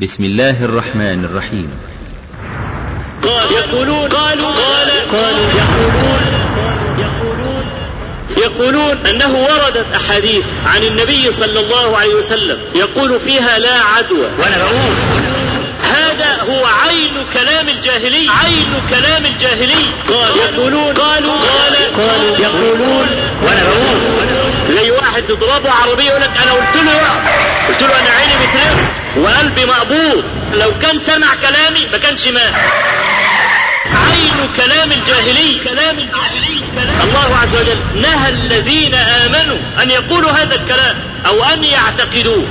بسم الله الرحمن الرحيم. قال يقولون قالوا قال قالوا يقولون يقولون يقولون أنه وردت أحاديث عن النبي صلى الله عليه وسلم يقول فيها لا عدوى. وأنا بقول. هذا هو عين كلام الجاهلي عين كلام الجاهلي قال يقولون قالوا قال قالوا يقولون. وأنا بقول. واحد تضربه عربيه يقول لك أنا قلت له. قلت له أنا عيني بترف وقلبي مقبوض. لو كان سمع كلامي ما كانش مات. عين كلام الجاهلي. كلام الجاهلي. الله عز وجل نهى الذين آمنوا أن يقولوا هذا الكلام أو أن يعتقدوه.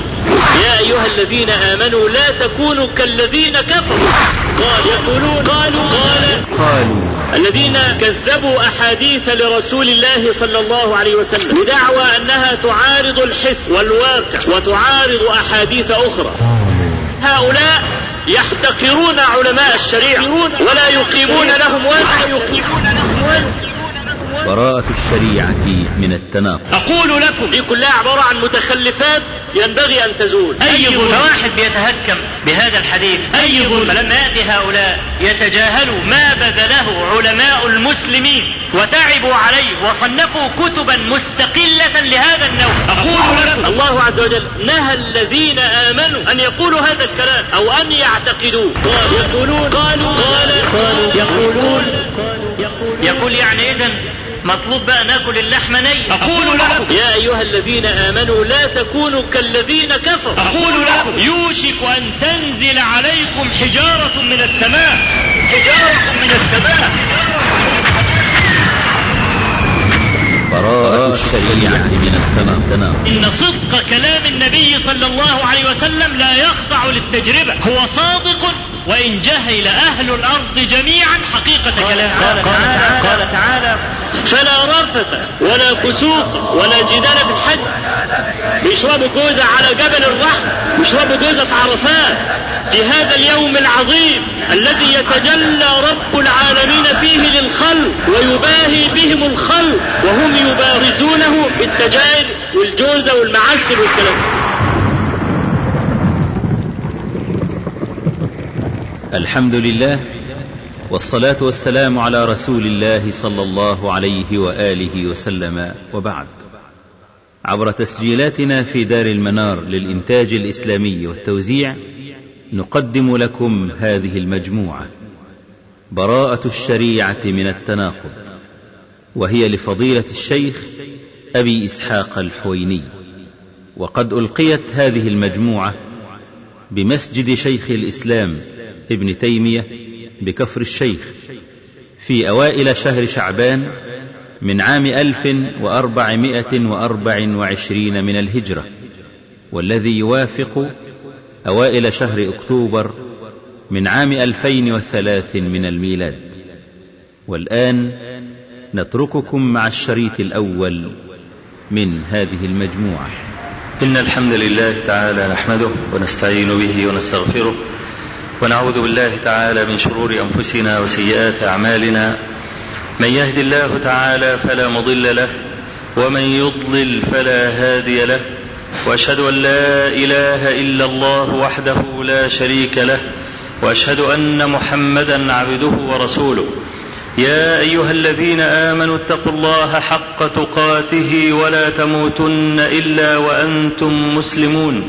يا ايها الذين امنوا لا تكونوا كالذين كفروا قال يقولون قالوا قال قالوا الذين كذبوا احاديث لرسول الله صلى الله عليه وسلم بدعوى انها تعارض الحس والواقع وتعارض احاديث أخرى هؤلاء يحتقرون علماء الشريعه ولا يقيمون لهم وزن براءة الشريعة من التناقض أقول لكم دي كلها عباره عن متخلفات ينبغي أن تزول. أي ظلم؟ واحد بيتهكم بهذا الحديث؟ أي ظلم؟ فلما ياتي هؤلاء يتجاهلوا ما بذله علماء المسلمين وتعبوا عليه وصنفوا كتبا مستقلة لهذا النوع. أقول لكم الله عز وجل نهى الذين آمنوا أن يقولوا هذا الكلام أو أن يعتقدوه. يقولون. قالوا قال قالوا يقولون. يقول يعني اذا مطلوب بقى ناكل اللحمة نية. أقول لكم. يا أيها الذين آمنوا لا تكونوا كالذين كفروا. أقول لكم. يوشك أن تنزل عليكم حجارة من السماء. حجارة من السماء. براءة الشريعة من التناقض إن صدق كلام النبي صلى الله عليه وسلم لا يخضع للتجربة. هو صادق وإن جهل أهل الأرض جميعا حقيقة كلامه. قال تعالى, قال تعالى فلا رفث ولا فسوق ولا جدال في الحج. بيشربوا جوزة على جبل الرحم بيشربوا جوزة في عرفات. في هذا اليوم العظيم الذي يتجلى رب العالمين فيه للخلق ويباهي بهم الخلق وهم يبارزونه بالسجائر والجوزة والمعسل والكلام. الحمد لله والصلاة والسلام على رسول الله صلى الله عليه وآله وسلم وبعد. عبر تسجيلاتنا في دار المنار للإنتاج الإسلامي والتوزيع نقدم لكم هذه المجموعة. براءة الشريعة من التناقض وهي لفضيلة الشيخ أبي إسحاق الحويني. وقد ألقيت هذه المجموعة بمسجد شيخ الإسلام ابن تيمية بكفر الشيخ في أوائل شهر شعبان من عام ألف وأربعمائة وأربع وعشرين من الهجرة والذي يوافق أوائل شهر أكتوبر من عام ألفين وثلاث من الميلاد. والآن نترككم مع الشريط الأول من هذه المجموعة. إن الحمد لله تعالى نحمده ونستعين به ونستغفره ونعوذ بالله تعالى من شرور أنفسنا وسيئات أعمالنا. من يهد الله تعالى فلا مضل له ومن يضلل فلا هادي له. وأشهد أن لا إله إلا الله وحده لا شريك له. وأشهد أن محمدا عبده ورسوله. يا أيها الذين آمنوا اتقوا الله حق تقاته ولا تموتن إلا وأنتم مسلمون.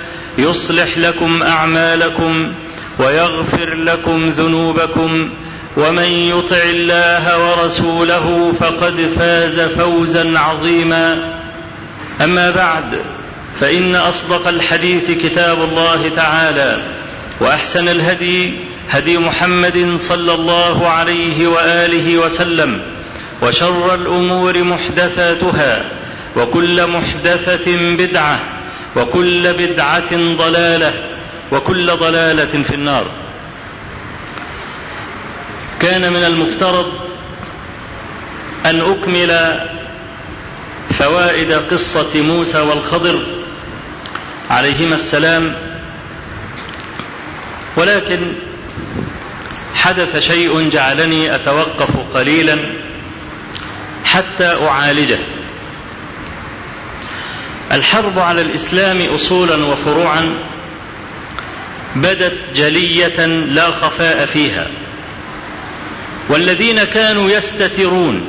يصلح لكم أعمالكم ويغفر لكم ذنوبكم ومن يطع الله ورسوله فقد فاز فوزا عظيما. أما بعد فإن أصدق الحديث كتاب الله تعالى وأحسن الهدي هدي محمد صلى الله عليه وآله وسلم وشر الأمور محدثاتها وكل محدثة بدعة وكل بدعة ضلالة وكل ضلالة في النار. كان من المفترض أن أكمل فوائد قصة موسى والخضر عليهما السلام ولكن حدث شيء جعلني أتوقف قليلا حتى أعالجه. الحرب على الإسلام أصولا وفروعا بدت جلية لا خفاء فيها والذين كانوا يستترون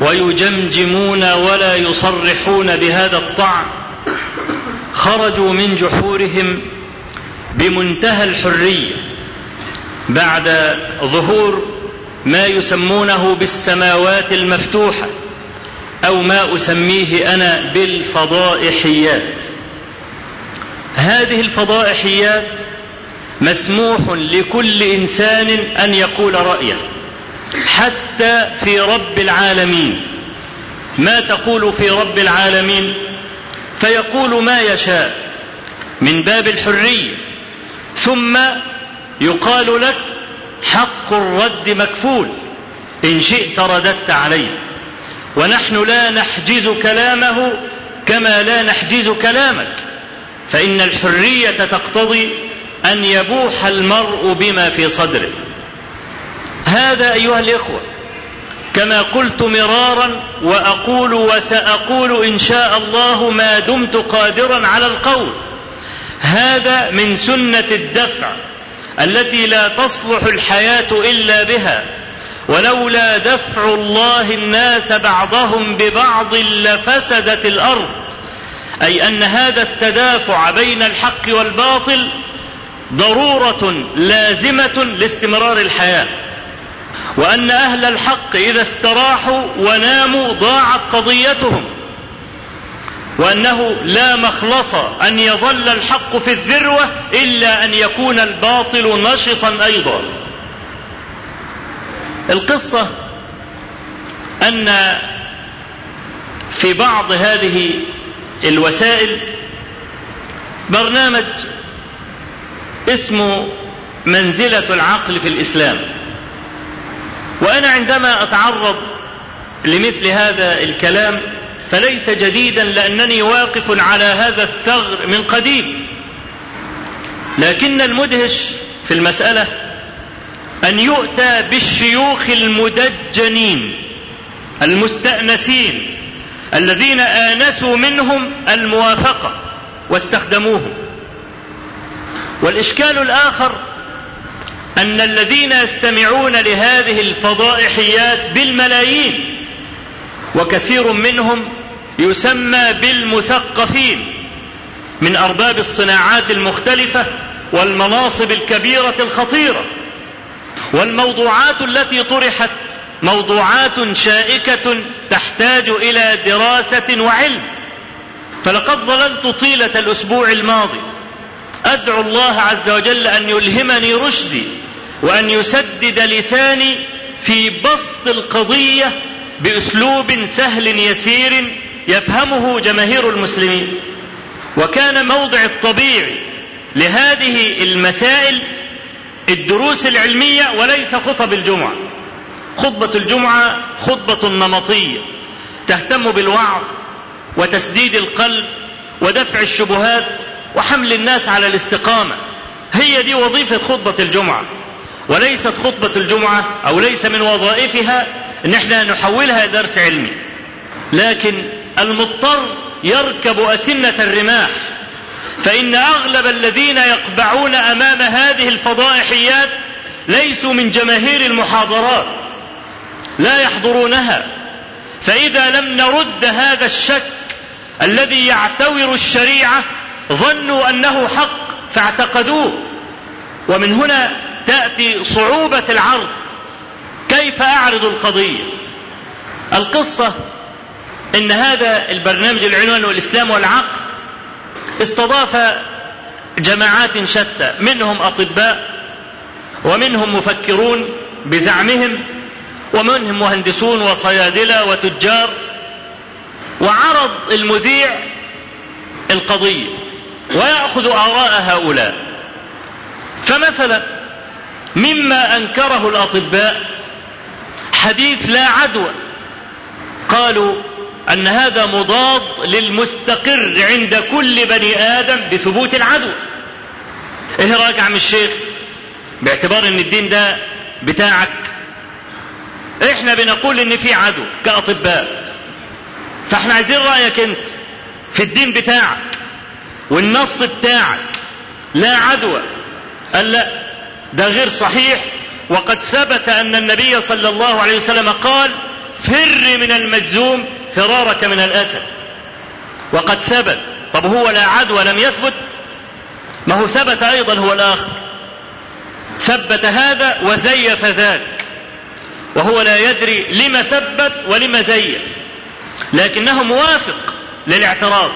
ويجمجمون ولا يصرحون بهذا الطعن خرجوا من جحورهم بمنتهى الحرية بعد ظهور ما يسمونه بالسماوات المفتوحة أو ما أسميه أنا بالفضائحيات. هذه الفضائحيات مسموح لكل إنسان أن يقول رأيه حتى في رب العالمين. ما تقول في رب العالمين؟ فيقول ما يشاء من باب الحرية ثم يقال لك حق الرد مكفول إن شئت رددت عليه. ونحن لا نحجز كلامه كما لا نحجز كلامك. فإن الحرية تقتضي أن يبوح المرء بما في صدره. هذا أيها الإخوة كما قلت مرارا وأقول وسأقول إن شاء الله ما دمت قادرا على القول. هذا من سنة الدفع التي لا تصلح الحياة إلا بها. ولولا دفع الله الناس بعضهم ببعض لفسدت الأرض. أي أن هذا التدافع بين الحق والباطل ضرورة لازمة لاستمرار الحياة. وأن أهل الحق إذا استراحوا وناموا ضاعت قضيتهم. وأنه لا مخلص أن يظل الحق في الذروة إلا أن يكون الباطل نشطا أيضا. القصة أن في بعض هذه الوسائل برنامج اسمه منزلة العقل في الإسلام. وأنا عندما أتعرض لمثل هذا الكلام فليس جديدا لأنني واقف على هذا الثغر من قديم. لكن المدهش في المسألة أن يؤتى بالشيوخ المدجنين المستأنسين الذين آنسوا منهم الموافقة واستخدموه. والإشكال الآخر أن الذين يستمعون لهذه الفضائحيات بالملايين وكثير منهم يسمى بالمثقفين من أرباب الصناعات المختلفة والمناصب الكبيرة الخطيرة. والموضوعات التي طرحت موضوعات شائكة تحتاج إلى دراسة وعلم. فلقد ظللت طيلة الأسبوع الماضي. أدعو الله عز وجل أن يلهمني رشدي وأن يسدد لساني في بسط القضية بأسلوب سهل يسير يفهمه جماهير المسلمين. وكان موضع الطبيعي لهذه المسائل الدروس العلمية وليس خطب الجمعة. خطبة الجمعة خطبة نمطية تهتم بالوعظ وتسديد القلب ودفع الشبهات وحمل الناس على الاستقامة. هي دي وظيفة خطبة الجمعة. وليست خطبة الجمعة أو ليس من وظائفها إن إحنا نحولها درس علمي. لكن المضطر يركب أسنة الرماح. فإن أغلب الذين يقبعون أمام هذه الفضائحيات ليسوا من جماهير المحاضرات لا يحضرونها. فإذا لم نرد هذا الشك الذي يعتور الشريعة ظنوا أنه حق فاعتقدوه. ومن هنا تأتي صعوبة العرض. كيف أعرض القضية؟ القصة إن هذا البرنامج العنوان الإسلام والعقل. استضاف جماعات شتى منهم أطباء ومنهم مفكرون بزعمهم ومنهم مهندسون وصيادلة وتجار وعرض المذيع القضية ويأخذ آراء هؤلاء. فمثلا مما أنكره الأطباء حديث لا عدوى قالوا أن هذا مضاد للمستقر عند كل بني آدم بثبوت العدوى إيه رأيك يا عم الشيخ؟ باعتبار أن الدين ده بتاعك. إحنا بنقول أن في عدو كأطباء. فإحنا عايزين رأيك أنت في الدين بتاعك والنص بتاعك. لا عدوى قال لا ده غير صحيح. وقد ثبت أن النبي صلى الله عليه وسلم قال فر من المجزوم فرارك من الأسد. وقد ثبت طب هو لا عدوى لم يثبت؟ ما هو ثبت أيضا هو الآخر. ثبت هذا وزيف ذاك. وهو لا يدري لما ثبت ولما زيف. لكنه موافق للاعتراض.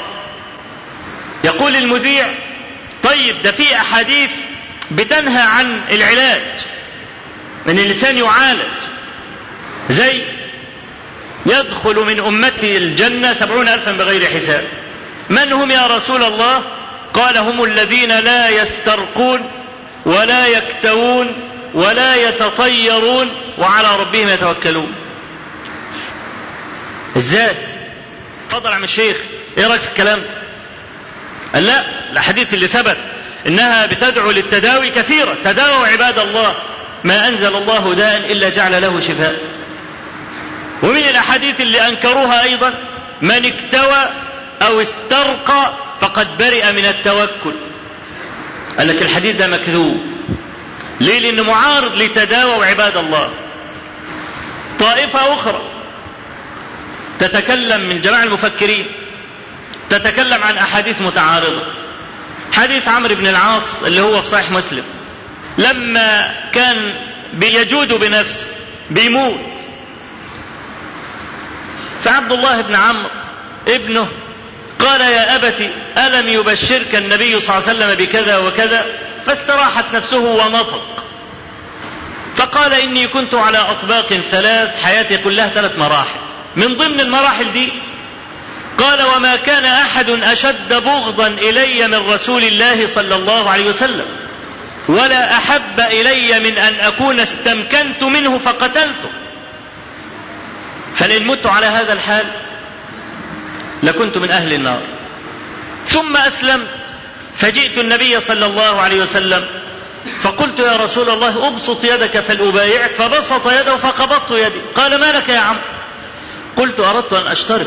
يقول المذيع طيب ده في أحاديث بتنهى عن العلاج من الإنسان يعالج. زي يدخل من أمتي الجنة سبعون ألفا بغير حساب. من هم يا رسول الله؟ قال هم الذين لا يسترقون ولا يكتوون ولا يتطيرون وعلى ربهم يتوكلون. إزاي؟ اتفضل يا عم الشيخ إيه رأيك في الكلام؟ قال لا الأحاديث اللي ثبت إنها بتدعو للتداوي كثيرة. تداووا عباد الله ما أنزل الله داء إلا جعل له شفاء. ومن الأحاديث اللي أنكروها أيضا من اكتوى أو استرقى فقد برئ من التوكل. قال لك الحديث ده مكذوب. ليه؟ لأنه معارض لتداووا عباد الله. طائفة أخرى تتكلم من جماعة المفكرين تتكلم عن أحاديث متعارضة. حديث عمرو بن العاص اللي هو في صحيح مسلم لما كان بيجود بنفسه بيموت فعبد الله بن عمرو ابنه قال يا أبت ألم يبشرك النبي صلى الله عليه وسلم بكذا وكذا؟ فاستراحت نفسه ونطق فقال إني كنت على أطباق ثلاث حياتي كلها ثلاث مراحل. من ضمن المراحل دي قال وما كان أحد أشد بغضا إلي من رسول الله صلى الله عليه وسلم ولا أحب إلي من أن أكون استمكنت منه فقتلته. فلئن مت على هذا الحال لكنت من أهل النار. ثم أسلمت فجئت النبي صلى الله عليه وسلم فقلت يا رسول الله أبسط يدك فلأبايعك فبسط يده فقبضت يدي. قال ما لك يا عم؟ قلت أردت أن أشترط.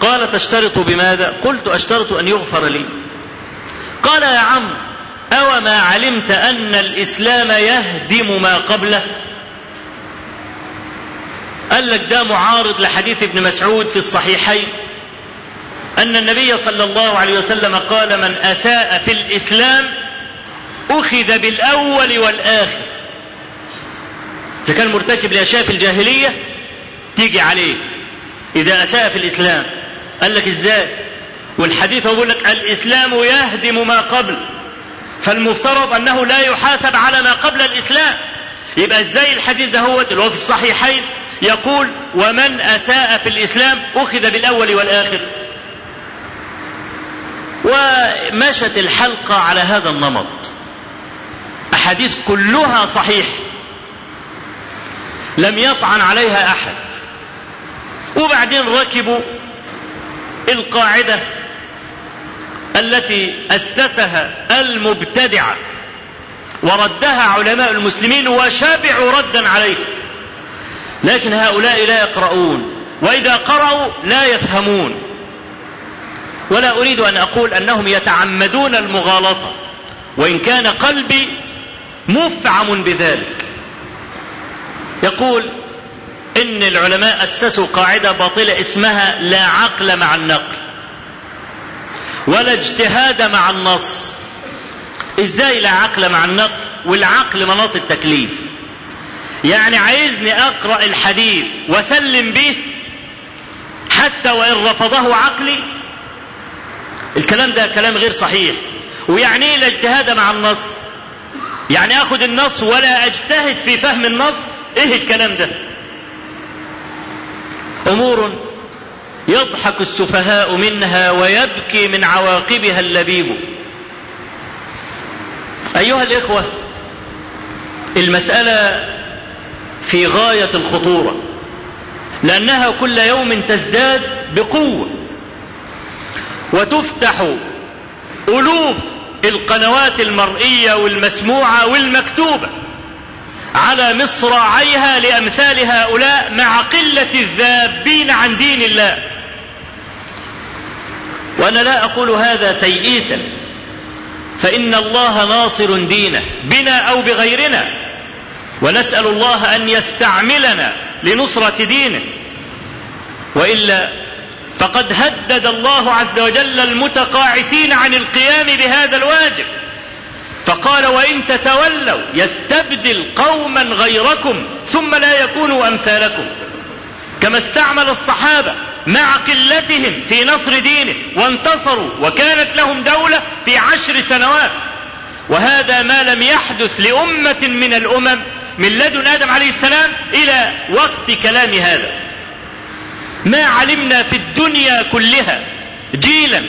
قال تشترط بماذا؟ قلت أشترط أن يغفر لي. قال يا عم أو ما علمت أن الإسلام يهدم ما قبله؟ قال لك ده معارض لحديث ابن مسعود في الصحيحين. أن النبي صلى الله عليه وسلم قال من أساء في الإسلام أخذ بالأول والآخر. إذا كان مرتكب لأشياء في الجاهلية تيجي عليه. إذا أساء في الإسلام قال لك إزاي؟ والحديث يقول لك الإسلام يهدم ما قبل. فالمفترض أنه لا يحاسب على ما قبل الإسلام. يبقى إزاي الحديث ده هو؟ اللي هو في الصحيحين. يقول ومن أساء في الإسلام أخذ بالأول والآخر. ومشت الحلقة على هذا النمط. أحاديث كلها صحيح. لم يطعن عليها أحد. وبعدين ركبوا القاعدة التي أسسها المبتدعة. وردها علماء المسلمين وشبعوا ردا عليه. لكن هؤلاء لا يقرؤون وإذا قرأوا لا يفهمون. ولا أريد أن أقول أنهم يتعمدون المغالطة وإن كان قلبي مفعم بذلك. يقول إن العلماء أسسوا قاعدة باطلة اسمها لا عقل مع النقل ولا اجتهاد مع النص. إزاي لا عقل مع النقل والعقل مناط التكليف؟ يعني عايزني أقرأ الحديث واسلم به حتى وإن رفضه عقلي؟ الكلام ده كلام غير صحيح. ويعني إيه لا اجتهاد مع النص؟ يعني آخد النص ولا أجتهد في فهم النص؟ إيه الكلام ده؟ أمور يضحك السفهاء منها ويبكي من عواقبها اللبيب. أيها الإخوة المسألة في غاية الخطورة لأنها كل يوم تزداد بقوة. وتفتح ألوف القنوات المرئية والمسموعة والمكتوبة على مصراعيها لأمثال هؤلاء مع قلة الذابين عن دين الله. وأنا لا أقول هذا تيئيسا فإن الله ناصر دينه بنا أو بغيرنا. ونسأل الله أن يستعملنا لنصرة دينه. وإلا فقد هدد الله عز وجل المتقاعسين عن القيام بهذا الواجب. فقال وإن تتولوا يستبدل قوما غيركم ثم لا يكونوا أمثالكم. كما استعمل الصحابة مع قلتهم في نصر دينه وانتصروا وكانت لهم دولة في عشر سنوات. وهذا ما لم يحدث لأمة من الأمم من لدن آدم عليه السلام إلى وقت كلام هذا. ما علمنا في الدنيا كلها جيلا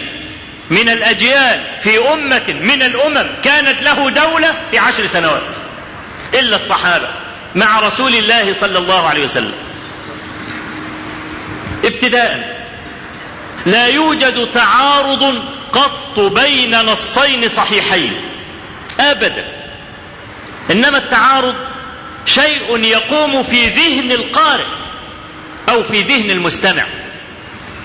من الأجيال في أمة من الأمم كانت له دولة في عشر سنوات. إلا الصحابة مع رسول الله صلى الله عليه وسلم. ابتداء. لا يوجد تعارض قط بين نصين صحيحين. ابدا. إنما التعارض شيء يقوم في ذهن القارئ أو في ذهن المستمع.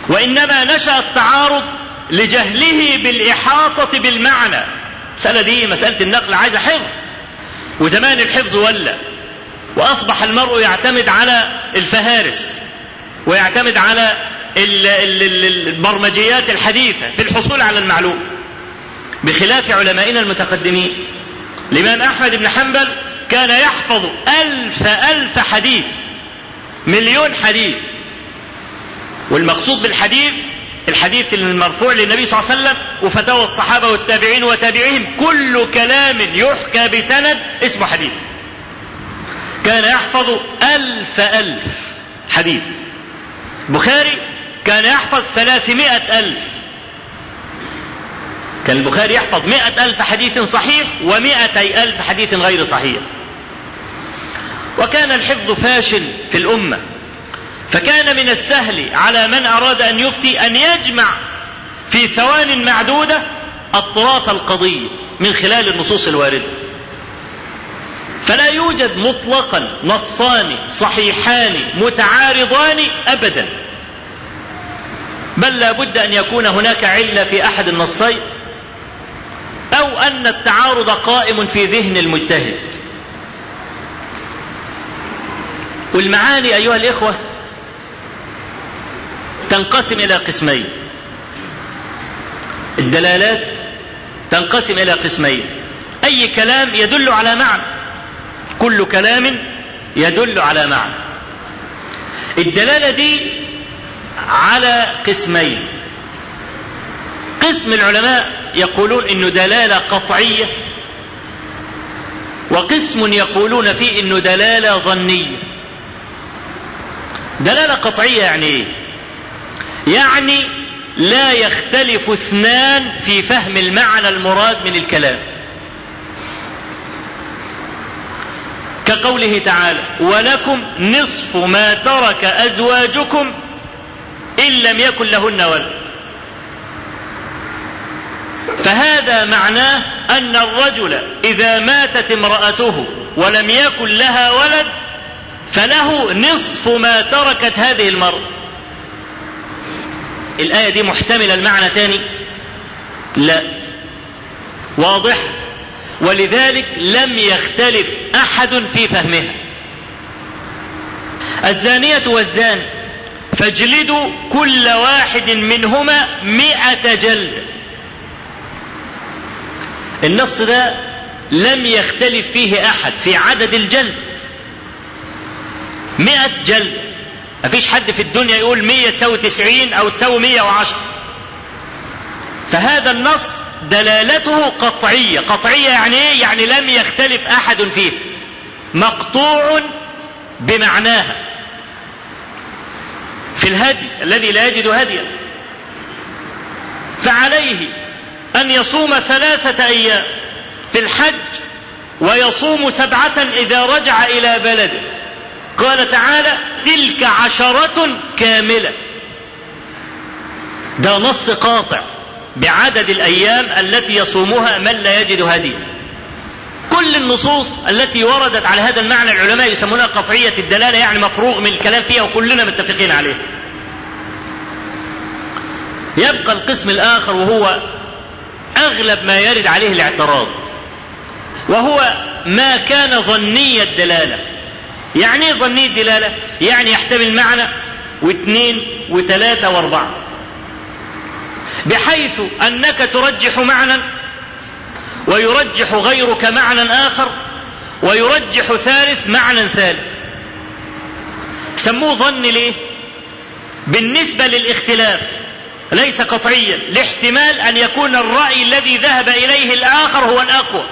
وإنما نشأ التعارض لجهله بالإحاطة بالمعنى. المساله دي مسألة النقل عايزة حفظ. وزمان الحفظ ولا وأصبح المرء يعتمد على الفهارس. ويعتمد على البرمجيات الحديثة في الحصول على المعلوم. بخلاف علمائنا المتقدمين. الإمام أحمد بن حنبل كان يحفظ ألف ألف حديث مليون حديث. والمقصود بالحديث الحديث المرفوع للنبي صلى الله عليه وسلم وفتاوى الصحابة والتابعين وتابعيهم كل كلام يحكى بسند اسمه حديث. كان يحفظ ألف ألف حديث. البخاري كان يحفظ ثلاثمائة ألف. كان البخاري يحفظ مائة ألف حديث صحيح ومائتي ألف حديث غير صحيح. وكان الحفظ فاشل في الأمة. فكان من السهل على من أراد أن يفتي أن يجمع في ثوان معدودة أطراف القضية من خلال النصوص الواردة. فلا يوجد مطلقا نصان صحيحان متعارضان ابدا. بل لا بد أن يكون هناك علة في أحد النصين أو أن التعارض قائم في ذهن المجتهد. والمعاني أيها الإخوة تنقسم إلى قسمين. الدلالات تنقسم إلى قسمين. أي كلام يدل على معنى. كل كلام يدل على معنى. الدلالة دي على قسمين. قسم العلماء يقولون إنه دلالة قطعية وقسم يقولون فيه إنه دلالة ظنية. دلالة قطعية يعني إيه؟ يعني لا يختلف اثنان في فهم المعنى المراد من الكلام. كقوله تعالى ولكم نصف ما ترك أزواجكم إن لم يكن لهن ولد فهذا معناه أن الرجل إذا ماتت امرأته ولم يكن لها ولد فله نصف ما تركت هذه المرأة الآية دي محتملة المعنى تاني لا. واضح؟ ولذلك لم يختلف أحد في فهمها. الزانية والزاني فاجلدوا كل واحد منهما مئة جلد. النص ده لم يختلف فيه أحد في عدد الجلد. مئة جلد. مفيش حد في الدنيا يقول مية تساوي تسعين أو تساوي مية وعشر فهذا النص دلالته قطعية. قطعية يعني إيه؟ يعني لم يختلف أحد فيه. مقطوع بمعناها. في الهدي الذي لا يجد هديا. فعليه أن يصوم ثلاثة أيام في الحج ويصوم سبعة إذا رجع إلى بلده. قال تعالى تلك عشرة كاملة. ده نص قاطع بعدد الأيام التي يصومها من لا يجد هديا كل النصوص التي وردت على هذا المعنى العلماء يسمونها قطعية الدلالة يعني مفروغ من الكلام فيها وكلنا متفقين عليه. يبقى القسم الآخر وهو أغلب ما يرد عليه الاعتراض وهو ما كان ظني الدلالة. يعني إيه ظني الدلالة يعني يحتمل معنى واثنين وثلاثة وأربعة. بحيث أنك ترجح معنى ويرجح غيرك معنى آخر ويرجح ثالث معنى ثالث. سموه ظن ليه؟ بالنسبة للاختلاف ليس قطعيا. لاحتمال أن يكون الرأي الذي ذهب إليه الآخر هو الأقوى.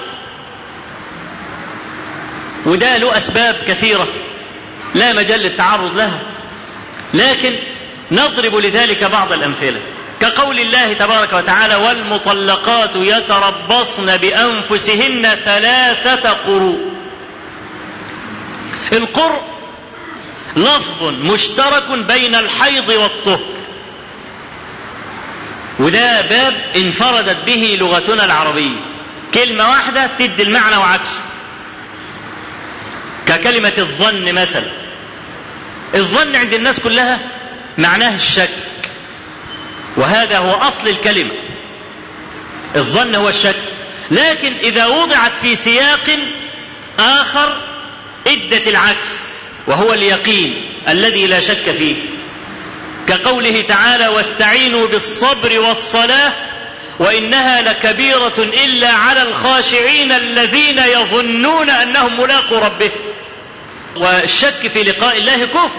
وده له أسباب كثيرة لا مجال للتعرض لها. لكن نضرب لذلك بعض الأمثلة. كقول الله تبارك وتعالى والمطلقات يتربصن بأنفسهن ثلاثة قروء القرء لفظ مشترك بين الحيض والطهر. وده باب انفردت به لغتنا العربية. كلمة واحدة تدي المعنى وعكسه. ككلمه الظن مثلا. الظن عند الناس كلها معناه الشك. وهذا هو أصل الكلمة. الظن هو الشك. لكن إذا وضعت في سياق آخر إدت العكس وهو اليقين الذي لا شك فيه. كقوله تعالى واستعينوا بالصبر والصلاة وإنها لكبيرة إلا على الخاشعين الذين يظنون أنهم ملاقوا ربهم. والشك في لقاء الله كفر.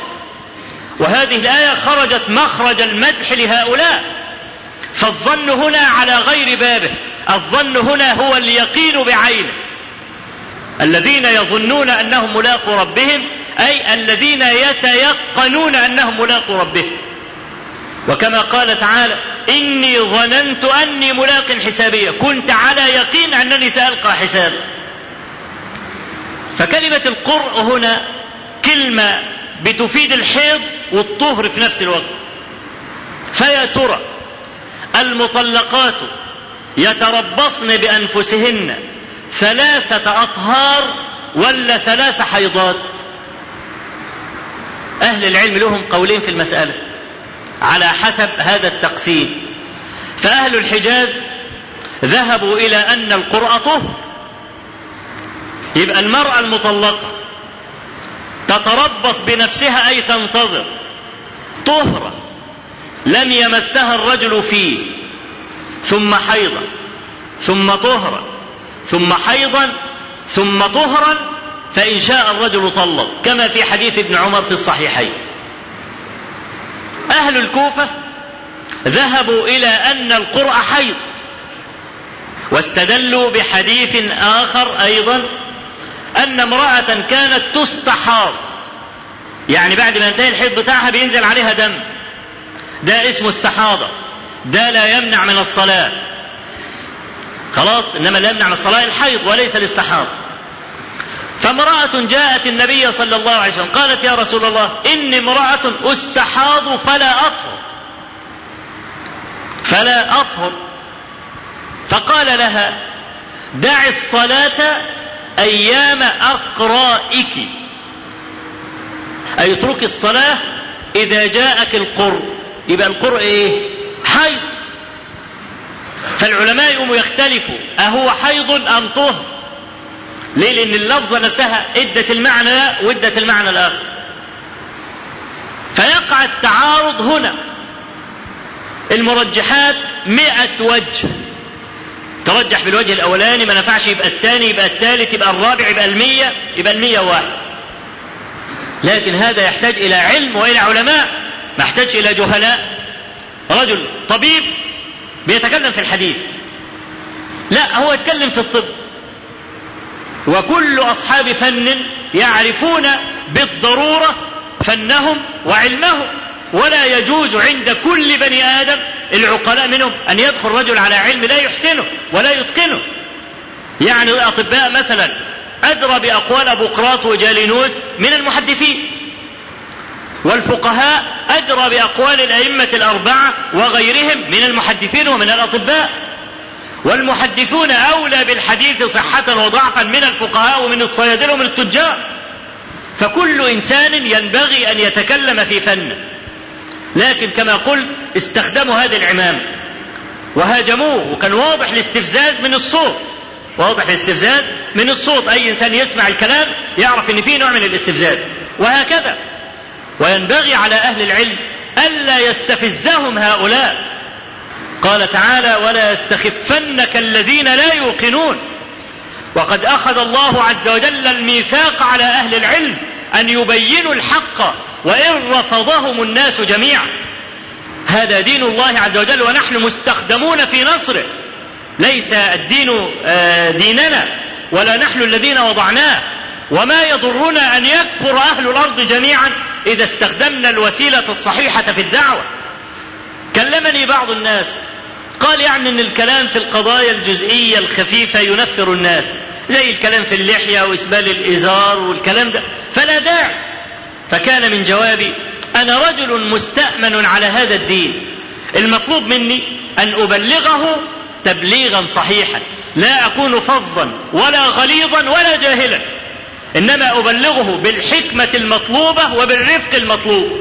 وهذه الآية خرجت مخرج المدح لهؤلاء. فالظن هنا على غير بابه. الظن هنا هو اليقين بعينه. الذين يظنون أنهم ملاقوا ربهم أي الذين يتيقنون أنهم ملاقوا ربهم. وكما قال تعالى إني ظننت أني ملاق حسابية. كنت على يقين أنني سألقى حسابا فكلمة القرء هنا كلمة بتفيد الحيض والطهر في نفس الوقت. فيا ترى المطلقات يتربصن بأنفسهن ثلاثة أطهار ولا ثلاث حيضات؟ أهل العلم لهم قولين في المسألة على حسب هذا التقسيم. فأهل الحجاز ذهبوا إلى أن القرء طهر. يبقى المرأة المطلقة تتربص بنفسها أي تنتظر طهرا لم يمسها الرجل فيه ثم حيضا ثم طهرا ثم حيضا ثم طهرا فإن شاء الرجل طلق كما في حديث ابن عمر في الصحيحين. أهل الكوفة ذهبوا إلى أن القرء حيض واستدلوا بحديث آخر أيضا أن امرأة كانت تستحاض. يعني بعد ما ينتهي الحيض بتاعها بينزل عليها دم. ده اسمه استحاضة. ده لا يمنع من الصلاة. خلاص؟ إنما لا يمنع من الصلاة الحيض وليس الاستحاضة فامرأة جاءت النبي صلى الله عليه وسلم قالت يا رسول الله إني امرأة أستحاض فلا أطهر. فلا أطهر. فقال لها دع الصلاة أيام أقرائك. أي اترك الصلاة إذا جاءك القر يبقى القر إيه؟ حيض. فالعلماء يقوموا يختلفوا. أهو حيض أم طهر؟ ليه؟ لأن اللفظة نفسها إدت المعنى وإدت المعنى الآخر. فيقع التعارض هنا. المرجحات مئة وجه. ترجح بالوجه الأولاني ما نفعش يبقى الثاني يبقى الثالث يبقى الرابع يبقى المية يبقى المية واحد. لكن هذا يحتاج إلى علم وإلى علماء ما يحتاج إلى جهلاء. رجل طبيب بيتكلم في الحديث. لا هو يتكلم في الطب. وكل أصحاب فن يعرفون بالضرورة فنهم وعلمهم. ولا يجوز عند كل بني آدم العقلاء منهم أن يدخل رجل على علم لا يحسنه ولا يتقنه. يعني الأطباء مثلا أدرى بأقوال أبوقراط وجالينوس من المحدثين. والفقهاء أدرى بأقوال الأئمة الأربعة وغيرهم من المحدثين ومن الأطباء. والمحدثون أولى بالحديث صحة وضعفا من الفقهاء ومن الصيادلة ومن التجار. فكل إنسان ينبغي أن يتكلم في فنه لكن كما قلت استخدموا هذه العمامة. وهاجموه وكان واضح الاستفزاز من الصوت. واضح الاستفزاز من الصوت. أي إنسان يسمع الكلام يعرف أن فيه نوع من الاستفزاز. وهكذا. وينبغي على أهل العلم ألا يستفزهم هؤلاء. قال تعالى ولا يستخفنك الذين لا يوقنون. وقد أخذ الله عز وجل الميثاق على أهل العلم أن يبينوا الحق. وإن رفضهم الناس جميعا. هذا دين الله عز وجل ونحن مستخدمون في نصره. ليس الدين ديننا ولا نحن الذين وضعناه. وما يضرنا أن يكفر أهل الأرض جميعا إذا استخدمنا الوسيلة الصحيحة في الدعوة. كلمني بعض الناس قال يعني إن الكلام في القضايا الجزئية الخفيفة ينفر الناس. زي الكلام في اللحية وإسبال الإزار والكلام ده. فلا داعي. فكان من جوابي أنا رجل مستأمن على هذا الدين. المطلوب مني أن أبلغه تبليغا صحيحا لا أكون فظا ولا غليظا ولا جاهلا إنما أبلغه بالحكمة المطلوبة وبالرفق المطلوب.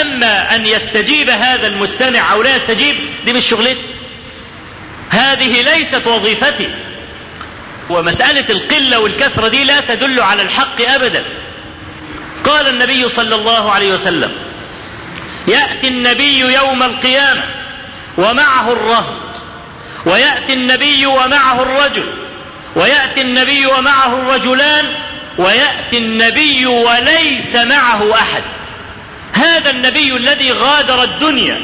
أما أن يستجيب هذا المستمع أو لا يستجيب دي مش شغلتي. هذه ليست وظيفتي. ومسألة القلة والكثرة دي لا تدل على الحق أبدا. قال النبي صلى الله عليه وسلم يأتي النبي يوم القيامة ومعه الرهط ويأتي النبي ومعه الرجل ويأتي النبي ومعه الرجلان ويأتي النبي وليس معه أحد. هذا النبي الذي غادر الدنيا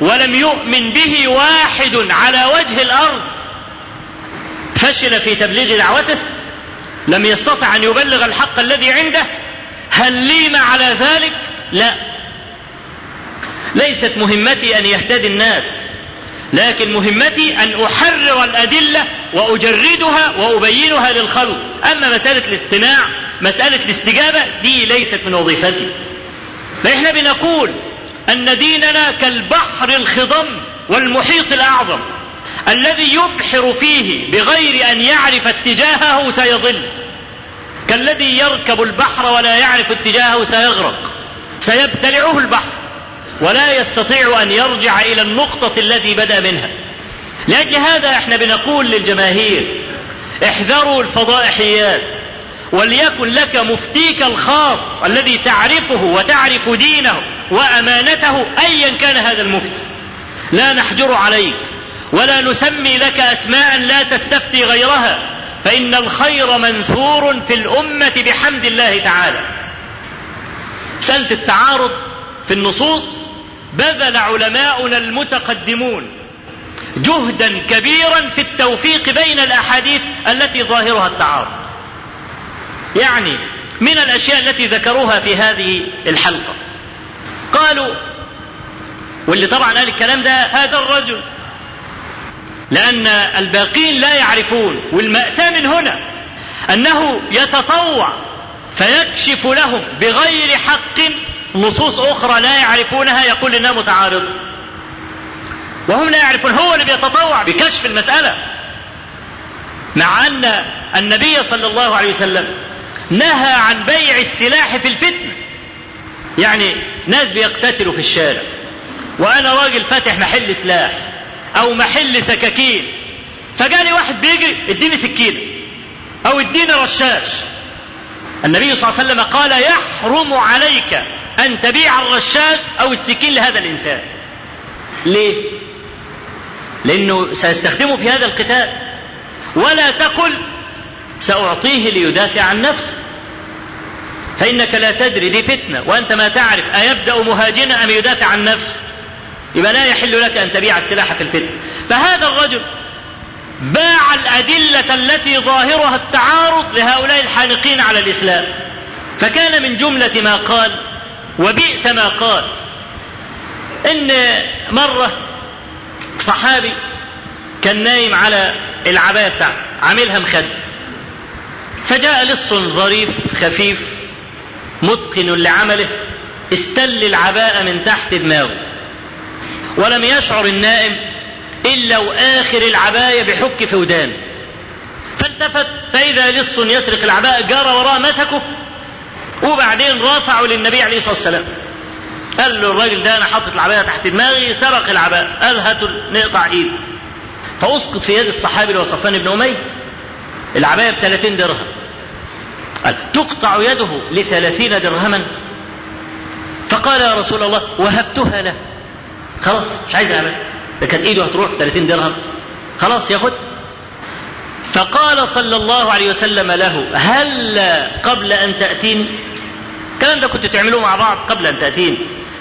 ولم يؤمن به واحد على وجه الأرض. فشل في تبليغ دعوته لم يستطع أن يبلغ الحق الذي عنده هل ليم على ذلك؟ لا. ليست مهمتي أن يهتدي الناس لكن مهمتي أن أحرر الأدلة وأجردها وأبينها للخلق. أما مسألة الاستماع مسألة الاستجابة دي ليست من وظيفتي. فإحنا بنقول أن ديننا كالبحر الخضم والمحيط الأعظم. الذي يبحر فيه بغير أن يعرف اتجاهه سيضل. كالذي يركب البحر ولا يعرف اتجاهه سيغرق سيبتلعه البحر ولا يستطيع أن يرجع إلى النقطة التي بدأ منها. لأجل هذا إحنا بنقول للجماهير احذروا الفضائحيات وليكن لك مفتيك الخاص الذي تعرفه وتعرف دينه وأمانته أيا كان هذا المفتي. لا نحجر عليك ولا نسمي لك أسماء لا تستفتي غيرها. فإن الخير منثور في الأمة بحمد الله تعالى. مسألة التعارض في النصوص بذل علماؤنا المتقدمون جهدا كبيرا في التوفيق بين الأحاديث التي ظاهرها التعارض. يعني من الأشياء التي ذكروها في هذه الحلقة. قالوا واللي طبعا قال الكلام ده هذا الرجل لأن الباقين لا يعرفون والمأساة من هنا أنه يتطوع فيكشف لهم بغير حق نصوص أخرى لا يعرفونها يقول إنها متعارضة. وهم لا يعرفون هو اللي بيتطوع بكشف المسألة. مع أن النبي صلى الله عليه وسلم نهى عن بيع السلاح في الفتنة. يعني ناس بيقتتلوا في الشارع وأنا راجل فاتح محل سلاح أو محل سكاكين. فجاني واحد بيجري اديني سكينة. أو اديني رشاش. النبي صلى الله عليه وسلم قال يحرم عليك أن تبيع الرشاش أو السكين لهذا الإنسان. ليه؟ لأنه سيستخدمه في هذا القتال. ولا تقل سأعطيه ليدافع عن نفسه. فإنك لا تدري دي فتنة. وأنت ما تعرف أيبدأ مهاجنا أم يدافع عن نفسه؟ يبقى لا يحل لك أن تبيع السلاح في الفتنة فهذا الرجل باع الأدلة التي ظاهرها التعارض لهؤلاء الحانقين على الإسلام. فكان من جملة ما قال وبئس ما قال. إن مرة صحابي كان نايم على العباية بتاعته عاملها مخد فجاء لص ظريف خفيف متقن لعمله استل العباءة من تحت دماغه. ولم يشعر النائم إلا وآخر العباية بحك في ودانه فالتفت فإذا لص يسرق العباءة جرى وراه مسكه وبعدين رافعه للنبي عليه الصلاة والسلام. قال له الراجل ده أنا حاطط العباية تحت دماغي سرق العباءة قال هاتوا نقطع إيده فأسقط في يد الصحابي اللي بن أمية. العباية ب 30 درهم. قال تقطع يده لثلاثين درهما؟ فقال يا رسول الله وهبتها له. خلاص مش عايز العباية ده إيده هتروح في 30 درهم. خلاص ياخد. فقال صلى الله عليه وسلم له هل قبل أن تاتيني الكلام ده كنت تعملوه مع بعض قبل أن تاتيني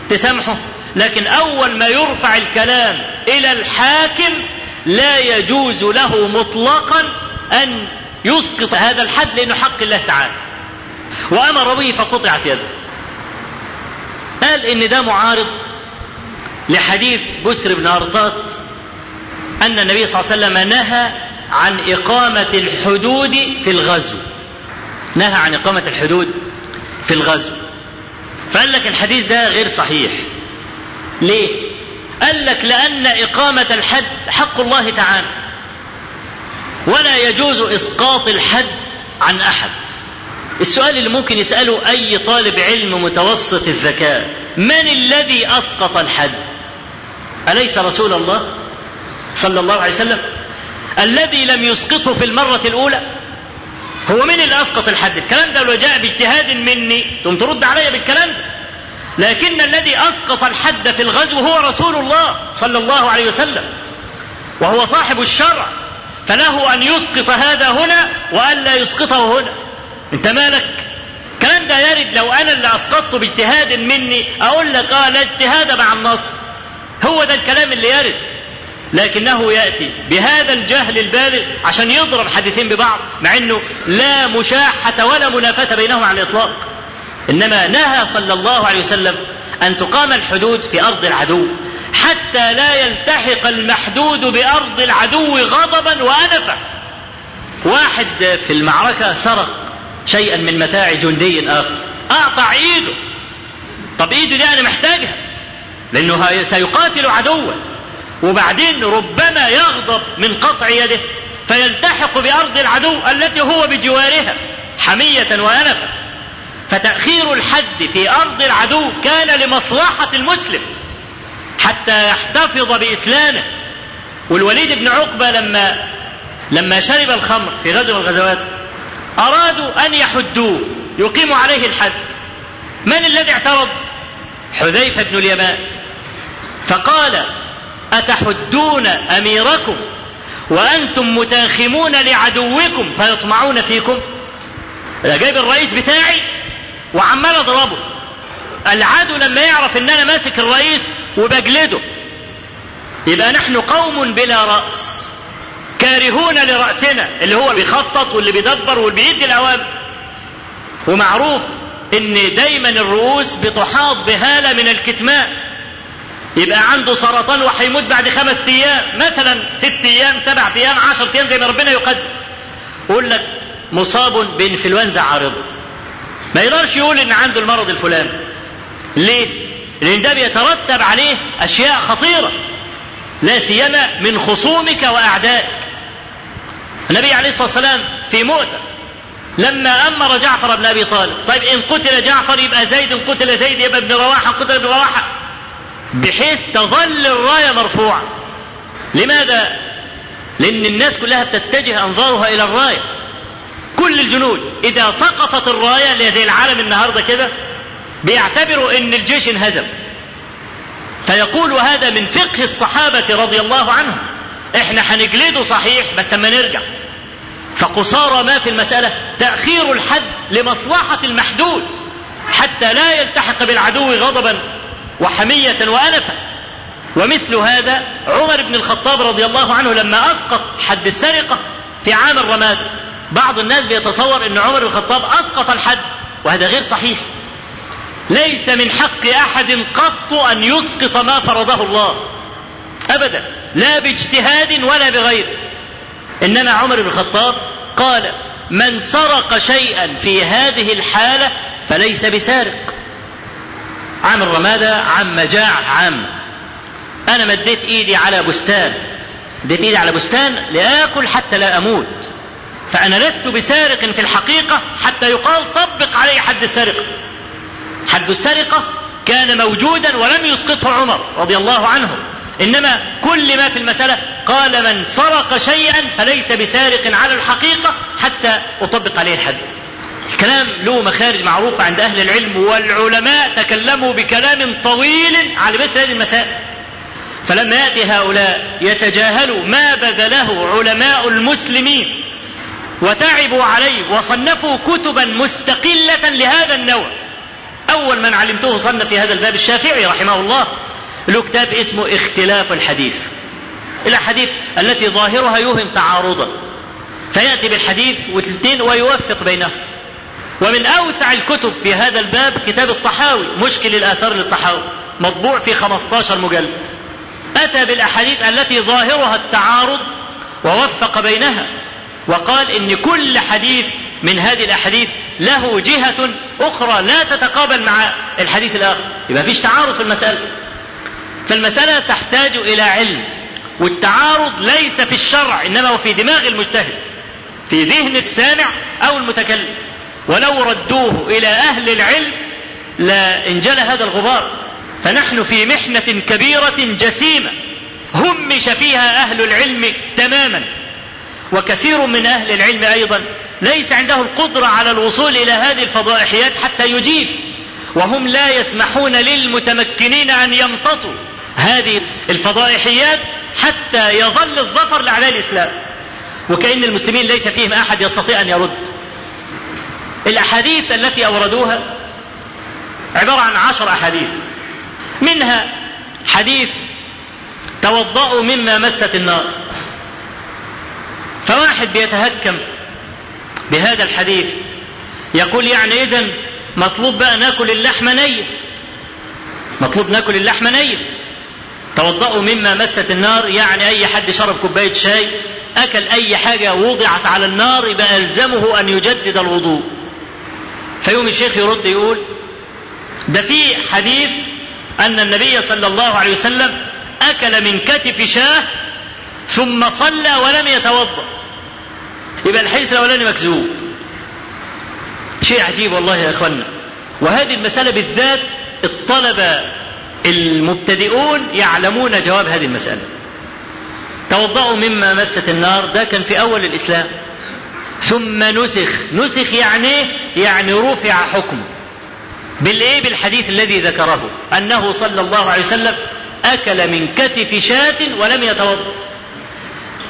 تسامحه لكن أول ما يرفع الكلام إلى الحاكم لا يجوز له مطلقا أن يسقط هذا الحد لأنه حق الله تعالى. وأمر به فقطعت يده. قال إن ده معارض. لحديث بسر بن أرطات أن النبي صلى الله عليه وسلم نهى عن إقامة الحدود في الغزو. نهى عن إقامة الحدود في الغزو. فقال لك الحديث ده غير صحيح. ليه؟ قال لك لأن إقامة الحد حق الله تعالى. ولا يجوز إسقاط الحد عن أحد. السؤال اللي ممكن يسأله أي طالب علم متوسط الذكاء من الذي أسقط الحد؟ أليس رسول الله صلى الله عليه وسلم؟ الذي لم يسقطه في المرة الأولى. هو من اللي أسقط الحد. الكلام ده لو جاء باجتهاد مني ثم ترد علي بالكلام ده. لكن الذي أسقط الحد في الغزو هو رسول الله صلى الله عليه وسلم. وهو صاحب الشرع. فله أن يسقط هذا هنا وأن لا يسقطه هنا. أنت مالك؟ الكلام ده يرد لو أنا اللي أسقطته باجتهاد مني أقول لك آه لا اجتهاد مع النص. هو ده الكلام اللي يرد. لكنه يأتي بهذا الجهل البالغ عشان يضرب حديثين ببعض مع إنه لا مشاحة ولا منافاة بينهما على الإطلاق. إنما نهى صلى الله عليه وسلم أن تقام الحدود في أرض العدو حتى لا يلتحق المحدود بأرض العدو غضبا وانفا. واحد في المعركة سرق شيئا من متاع جندي آخر. اقطع ايده طب إيده دي أنا محتاجها. لأنه سيقاتل عدوا. وبعدين ربما يغضب من قطع يده فيلتحق بأرض العدو التي هو بجوارها حمية وانفا فتأخير الحد في أرض العدو كان لمصلحة المسلم حتى يحتفظ بإسلامه. والوليد بن عقبة لما لما شرب الخمر في غزوة من الغزوات أرادوا أن يحدوه يقيموا عليه الحد. من الذي اعترض؟ حذيفة بن اليمان. فقال أتحدون أميركم؟ وأنتم متاخمون لعدوكم فيطمعون فيكم؟ أنا جايب الرئيس بتاعي وعمال أضربه. العدو لما يعرف ان أنا ماسك الرئيس وبجلده. يبقى نحن قوم بلا رأس كارهون لرأسنا اللي هو بيخطط واللي بيدبر واللي بيدي الأوامر ومعروف إن دايما الرؤوس بتحاط بهالة من الكتمان. يبقى عنده سرطان وهيموت بعد خمس أيام مثلا ست أيام سبع أيام عشر أيام زي ما ربنا يقدر يقول لك مصاب بإنفلونزا عارضه ما يقدرش يقول إن عنده المرض الفلاني. ليه؟ لأن ده بيترتب عليه أشياء خطيرة. لا سيما من خصومك وأعدائك. النبي عليه الصلاة والسلام في مؤتة لما أمر جعفر بن أبي طالب. طيب إن قتل جعفر يبقى زيد إن قتل زيد يبقى ابن رواحة قتل ابن رواحة. بحيث تظل الرايه مرفوعه لماذا؟ لأن الناس كلها بتتجه أنظارها إلى الرايه كل الجنود إذا سقطت الراية اللي زي العالم النهارده كده بيعتبروا إن الجيش انهزم. فيقول هذا من فقه الصحابة رضي الله عنهم. إحنا هنجلده صحيح بس أما نرجع. فقصارى ما في المسألة؟ تأخير الحد لمصلحة المحدود حتى لا يلتحق بالعدو غضبا. وحمية وأنفا ومثل هذا عمر بن الخطاب رضي الله عنه لما أسقط حد السرقة في عام الرماد. بعض الناس بيتصور أن عمر بن الخطاب أسقط الحد وهذا غير صحيح. ليس من حق أحد قط أن يسقط ما فرضه الله. أبدا. لا باجتهاد ولا بغيره إنما عمر بن الخطاب قال من سرق شيئا في هذه الحالة فليس بسارق. عام الرمادة عام مجاعة عام. أنا مديت إيدي على بستان. مديت إيدي على بستان لآكل حتى لا أموت. فأنا لست بسارق في الحقيقة حتى يقال طبق علي حد السرقة. حد السرقة كان موجودا ولم يسقطه عمر رضي الله عنه. إنما كل ما في المسألة قال من سرق شيئا فليس بسارق على الحقيقة حتى أطبق عليه الحد. الكلام له مخارج معروفة عند أهل العلم والعلماء تكلموا بكلام طويل على مثل هذه المسائل. فلما يأتي هؤلاء يتجاهلوا ما بذله علماء المسلمين وتعبوا عليه وصنفوا كتبا مستقلة لهذا النوع. أول من علمته صنف في هذا الباب الشافعي رحمه الله له كتاب اسمه اختلاف الحديث. الأحاديث التي ظاهرها يوهم تعارضا. فيأتي بالحديث والاثنين ويوفق بينهم ومن أوسع الكتب في هذا الباب كتاب الطحاوي مشكل الآثار للطحاوي مطبوع في 15 مجلد. أتى بالأحاديث التي ظاهرها التعارض ووفق بينها وقال إن كل حديث من هذه الأحاديث له جهة أخرى لا تتقابل مع الحديث الآخر. يبقى فيش تعارض في المسألة. فالمسألة تحتاج إلى علم والتعارض ليس في الشرع إنما هو في دماغ المجتهد في ذهن السامع أو المتكلم. ولو ردوه إلى أهل العلم لانجلى هذا الغبار. فنحن في محنة كبيرة جسيمة همش فيها أهل العلم تماما. وكثير من أهل العلم أيضا ليس عنده القدرة على الوصول إلى هذه الفضائحيات حتى يجيب. وهم لا يسمحون للمتمكنين أن يمتطوا هذه الفضائحيات حتى يظل الظفر لأعداء الإسلام. وكأن المسلمين ليس فيهم أحد يستطيع أن يرد. الأحاديث التي أوردوها عبارة عن عشر أحاديث. منها حديث توضأوا مما مست النار. فواحد بيتهكم بهذا الحديث يقول يعني إذا مطلوب بقى ناكل اللحم نية مطلوب ناكل اللحم نية توضأوا مما مست النار يعني أي حد شرب كوباية شاي أكل أي حاجة وضعت على النار يبقى ألزمه أن يجدد الوضوء. فيوم الشيخ يرد يقول ده في حديث أن النبي صلى الله عليه وسلم أكل من كتف شاه ثم صلى ولم يتوضأ. يبقى الحديث الأولاني مكذوب. شيء عجيب والله يا أخوانا وهذه المسألة بالذات الطلبة المبتدئون يعلمون جواب هذه المسألة. توضأوا مما مست النار ده كان في أول الإسلام. ثم نسخ. نسخ يعني يعني رفع حكم. بالإيه؟ بالحديث الذي ذكره. أنه صلى الله عليه وسلم أكل من كتف شاة ولم يتوضأ.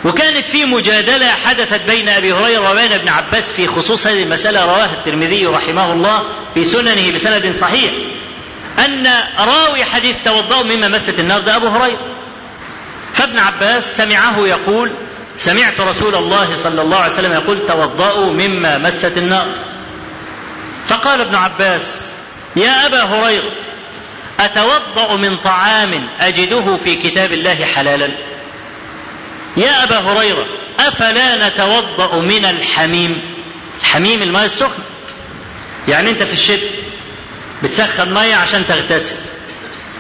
وكانت في مجادلة حدثت بين أبي هريرة وبين ابن عباس في خصوص هذه المسألة رواها الترمذي رحمه الله في سننه بسند صحيح. أن راوي حديث توضأوا مما مست النار ده أبو هريرة. فابن عباس سمعه يقول سمعت رسول الله صلى الله عليه وسلم يقول توضأوا مما مست النار. فقال ابن عباس يا أبا هريرة أتوضأ من طعام أجده في كتاب الله حلالا؟ يا أبا هريرة أفلا نتوضأ من الحميم؟ الحميم الماء السخن. يعني أنت في الشتاء بتسخن مية عشان تغتسل.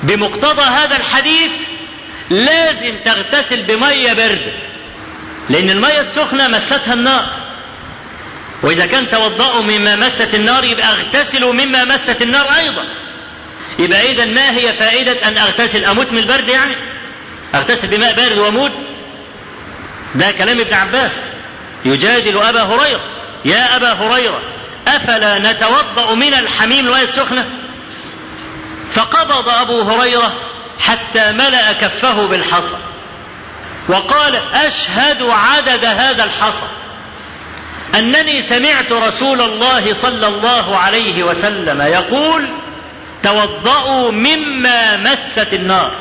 بمقتضى هذا الحديث لازم تغتسل بمية باردة لأن المية السخنة مستها النار. وإذا كان توضأوا مما مست النار يبقى اغتسلوا مما مست النار أيضا. يبقى إذا ما هي فائدة أن أغتسل؟ أموت من البرد يعني؟ أغتسل بماء بارد وأموت؟ ده كلام ابن عباس. يجادل أبا هريرة. يا أبا هريرة أفلا نتوضأ من الحميم الماء السخنة؟ فقبض أبو هريرة حتى ملأ كفه بالحصى. وقال أشهد عدد هذا الحصى أنني سمعت رسول الله صلى الله عليه وسلم يقول توضأوا مما مست النار.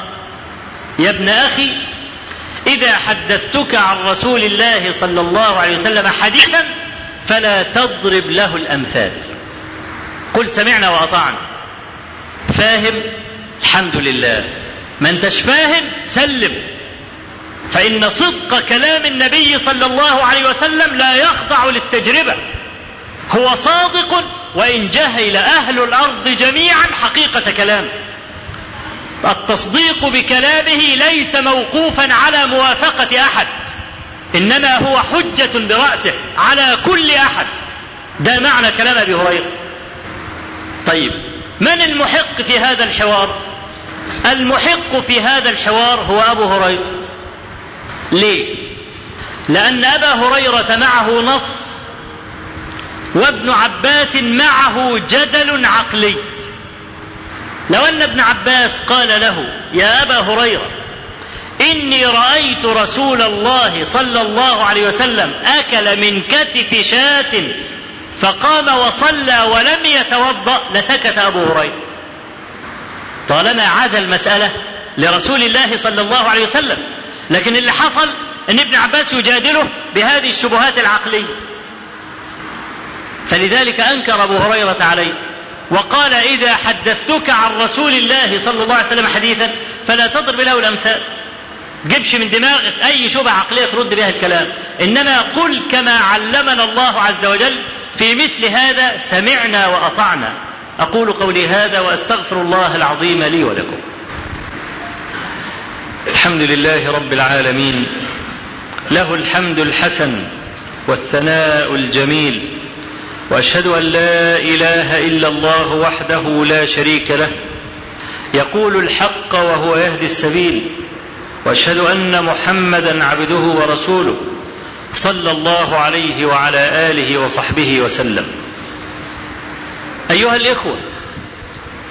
يا ابن أخي إذا حدثتك عن رسول الله صلى الله عليه وسلم حديثا فلا تضرب له الأمثال. قل سمعنا وأطعنا. فاهم؟ الحمد لله. ما انتش فاهم سلم. فإن صدق كلام النبي صلى الله عليه وسلم لا يخضع للتجربة. هو صادق وإن جهل أهل الأرض جميعا حقيقة كلامه. التصديق بكلامه ليس موقوفا على موافقة أحد إنما هو حجة برأسه على كل أحد. ده معنى كلام أبي هريرة. طيب من المحق في هذا الحوار؟ المحق في هذا الحوار هو أبو هريرة. ليه؟ لأن أبا هريرة معه نص وابن عباس معه جدل عقلي. لو أن ابن عباس قال له يا أبا هريرة إني رأيت رسول الله صلى الله عليه وسلم أكل من كتف شاة فقام وصلى ولم يتوضأ لسكت أبو هريرة. طالما عاد المسألة لرسول الله صلى الله عليه وسلم لكن اللي حصل أن ابن عباس يجادله بهذه الشبهات العقلية. فلذلك أنكر أبو هريرة عليه وقال إذا حدثتك عن رسول الله صلى الله عليه وسلم حديثا فلا تضرب له الأمثال. جيبش من دماغك أي شبهة عقلية ترد بها الكلام. إنما قل كما علمنا الله عز وجل في مثل هذا سمعنا وأطعنا. أقول قولي هذا وأستغفر الله العظيم لي ولكم. الحمد لله رب العالمين له الحمد الحسن والثناء الجميل وأشهد أن لا إله إلا الله وحده لا شريك له يقول الحق وهو يهدي السبيل وأشهد أن محمدا عبده ورسوله صلى الله عليه وعلى آله وصحبه وسلم. أيها الإخوة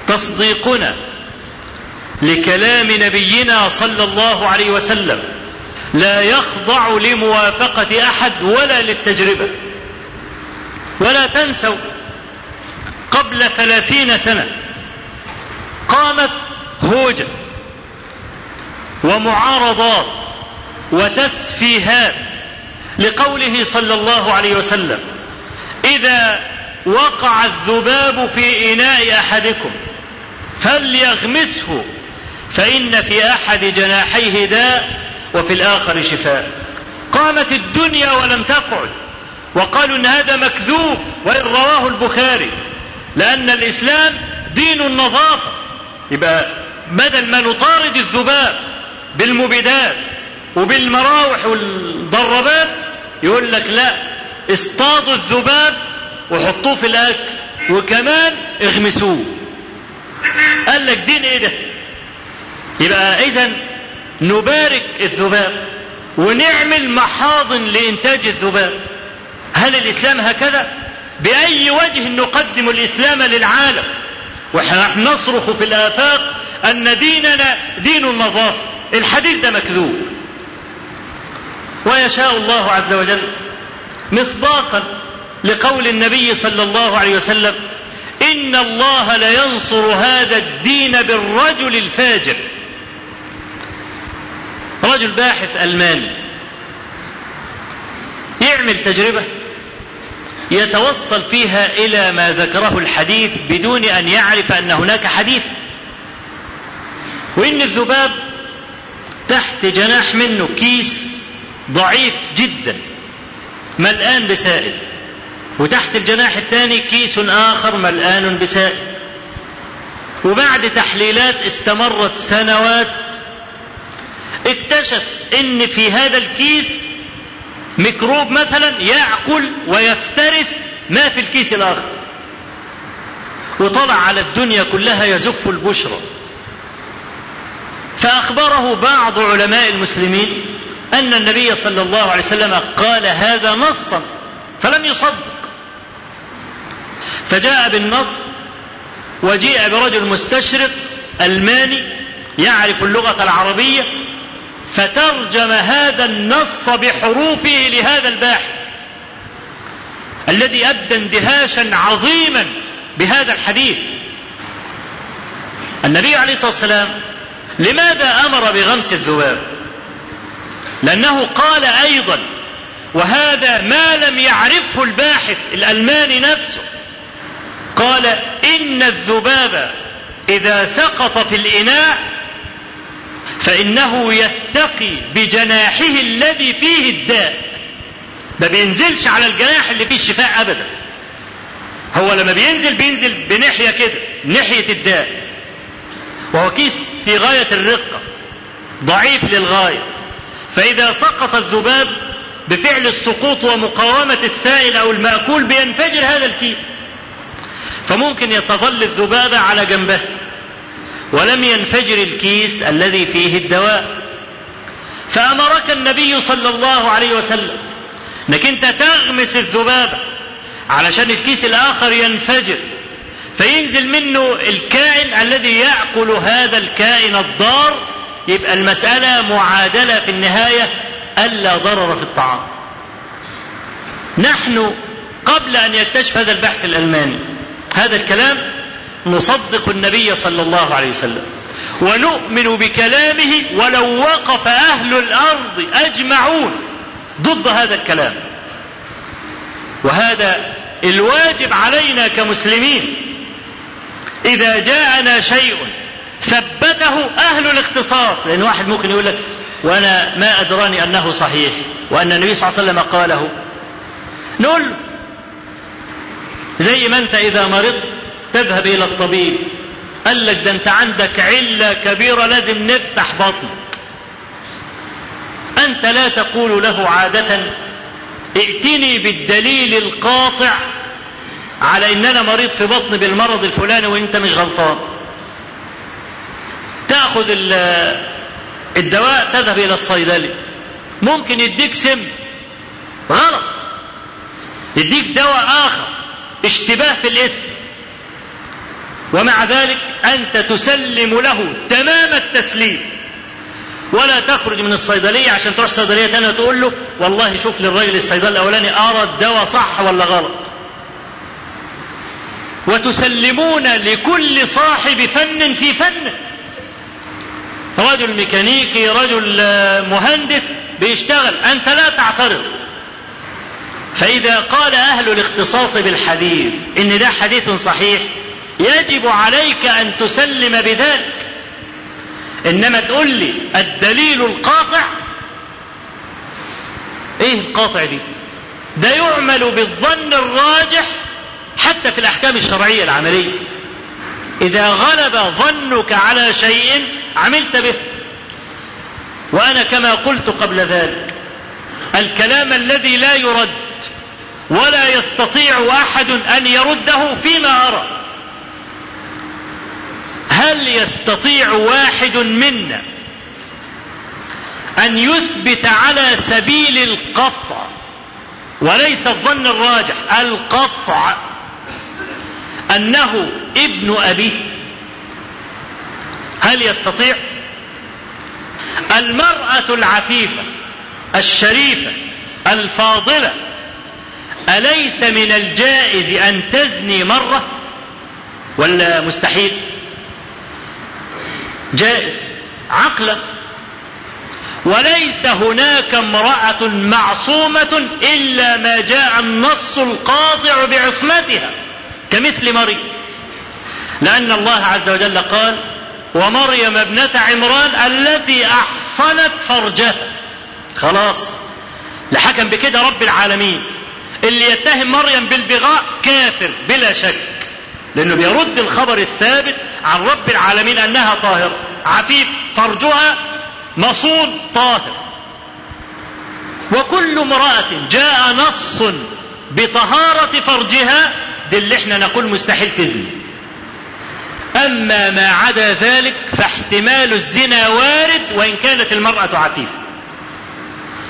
تصديقنا لكلام نبينا صلى الله عليه وسلم لا يخضع لموافقة أحد ولا للتجربة. ولا تنسوا قبل ثلاثين سنة قامت هوجة ومعارضات وتسفيهات لقوله صلى الله عليه وسلم إذا وقع الذباب في إناء أحدكم فليغمسه فإن في أحد جناحيه داء وفي الآخر شفاء. قامت الدنيا ولم تقعد. وقالوا إن هذا مكذوب وإن رواه البخاري. لأن الإسلام دين النظافة. يبقى بدل ما نطارد الذباب بالمبيدات وبالمراوح والضربات. يقول لك لا اصطادوا الذباب وحطوه في الأكل. وكمان اغمسوه. قال لك دين إيه ده؟ يبقى اذا نبارك الذباب ونعمل محاضن لإنتاج الذباب. هل الإسلام هكذا؟ بأي وجه نقدم الإسلام للعالم؟ ونحن نصرخ في الآفاق أن ديننا دين النظافة. الحديث ده مكذوب. ويشاء الله عز وجل مصداقا لقول النبي صلى الله عليه وسلم إن الله لينصر هذا الدين بالرجل الفاجر. رجل باحث ألماني. يعمل تجربة يتوصل فيها إلى ما ذكره الحديث بدون أن يعرف أن هناك حديث. وإن الذباب تحت جناح منه كيس ضعيف جدا ملآن بسائل. وتحت الجناح الثاني كيس آخر ملآن بسائل. وبعد تحليلات استمرت سنوات اكتشف إن في هذا الكيس ميكروب مثلا يأكل ويفترس ما في الكيس الآخر. وطلع على الدنيا كلها يزف البشرى فأخبره بعض علماء المسلمين أن النبي صلى الله عليه وسلم قال هذا نصا فلم يصدق. فجاء بالنص وجيء برجل مستشرق ألماني يعرف اللغة العربية فترجم هذا النص بحروفه لهذا الباحث الذي ابدى اندهاشا عظيما بهذا الحديث. النبي عليه الصلاة والسلام لماذا أمر بغمس الذباب؟ لأنه قال أيضا وهذا ما لم يعرفه الباحث الألماني نفسه. قال إن الذباب إذا سقط في الإناء فإنه يتقي بجناحه الذي فيه الداء. ما بينزلش على الجناح اللي فيه الشفاء أبدا. هو لما بينزل بينزل بناحية كده ناحية الداء. وهو كيس في غاية الرقة ضعيف للغاية. فإذا سقط الذباب بفعل السقوط ومقاومة السائل أو المأكول بينفجر هذا الكيس. فممكن يتظل الذبابة على جنبه. ولم ينفجر الكيس الذي فيه الدواء. فأمرك النبي صلى الله عليه وسلم إنك أنت تغمس الذبابة علشان الكيس الآخر ينفجر فينزل منه الكائن الذي يأكل هذا الكائن الضار يبقى المسألة معادلة في النهاية ألا ضرر في الطعام. نحن قبل أن يكتشف هذا البحث الألماني هذا الكلام نصدق النبي صلى الله عليه وسلم. ونؤمن بكلامه ولو وقف أهل الأرض أجمعون. ضد هذا الكلام. وهذا الواجب علينا كمسلمين. إذا جاءنا شيء ثبته أهل الاختصاص. لأن واحد ممكن يقول لك وأنا ما أدراني أنه صحيح وأن النبي صلى الله عليه وسلم قاله. نقول زي ما أنت إذا مرضت تذهب إلى الطبيب. قال لك ده أنت عندك علة كبيرة لازم نفتح بطنك أنت لا تقول له عادة ائتني بالدليل القاطع على إن أنا مريض في بطني بالمرض الفلاني وأنت مش غلطان. تأخذ الدواء تذهب إلى الصيدلي. ممكن يديك سم. غلط. يديك دواء آخر. اشتباه في الاسم. ومع ذلك أنت تسلم له تمام التسليم. ولا تخرج من الصيدلية عشان تروح صيدلية تانية تقول له والله شوف للراجل الصيدلي الأولاني أرى الدواء صح ولا غلط. وتسلمون لكل صاحب فن في فن. رجل ميكانيكي رجل مهندس بيشتغل. أنت لا تعترض. فإذا قال أهل الاختصاص بالحديث إن ده حديث صحيح يجب عليك أن تسلم بذلك. إنما تقول لي الدليل القاطع. إيه القاطع دي؟ ده يعمل بالظن الراجح حتى في الأحكام الشرعية العملية. إذا غلب ظنك على شيء عملت به. وأنا كما قلت قبل ذلك الكلام الذي لا يرد ولا يستطيع أحد أن يرده فيما أرى. هل يستطيع واحد منا أن يثبت على سبيل القطع؟ وليس الظن الراجح القطع. أنه ابن ابيه هل يستطيع؟ المرأة العفيفة الشريفة الفاضلة أليس من الجائز أن تزني مرة؟ ولا مستحيل. جائز. عقلا. وليس هناك امرأة معصومة إلا ما جاء النص القاطع بعصمتها كمثل مريم. لأن الله عز وجل قال ومريم ابنة عمران التي أحصنت فرجها. خلاص. لحكم بكده رب العالمين. اللي يتهم مريم بالبغاء كافر بلا شك. لأنه بيرد الخبر الثابت عن رب العالمين أنها طاهرة. عفيف فرجها مصون طاهر. وكل امرأة جاء نص بطهارة فرجها دي اللي إحنا نقول مستحيل تزني. أما ما عدا ذلك فاحتمال الزنا وارد وإن كانت المرأة عفيفة.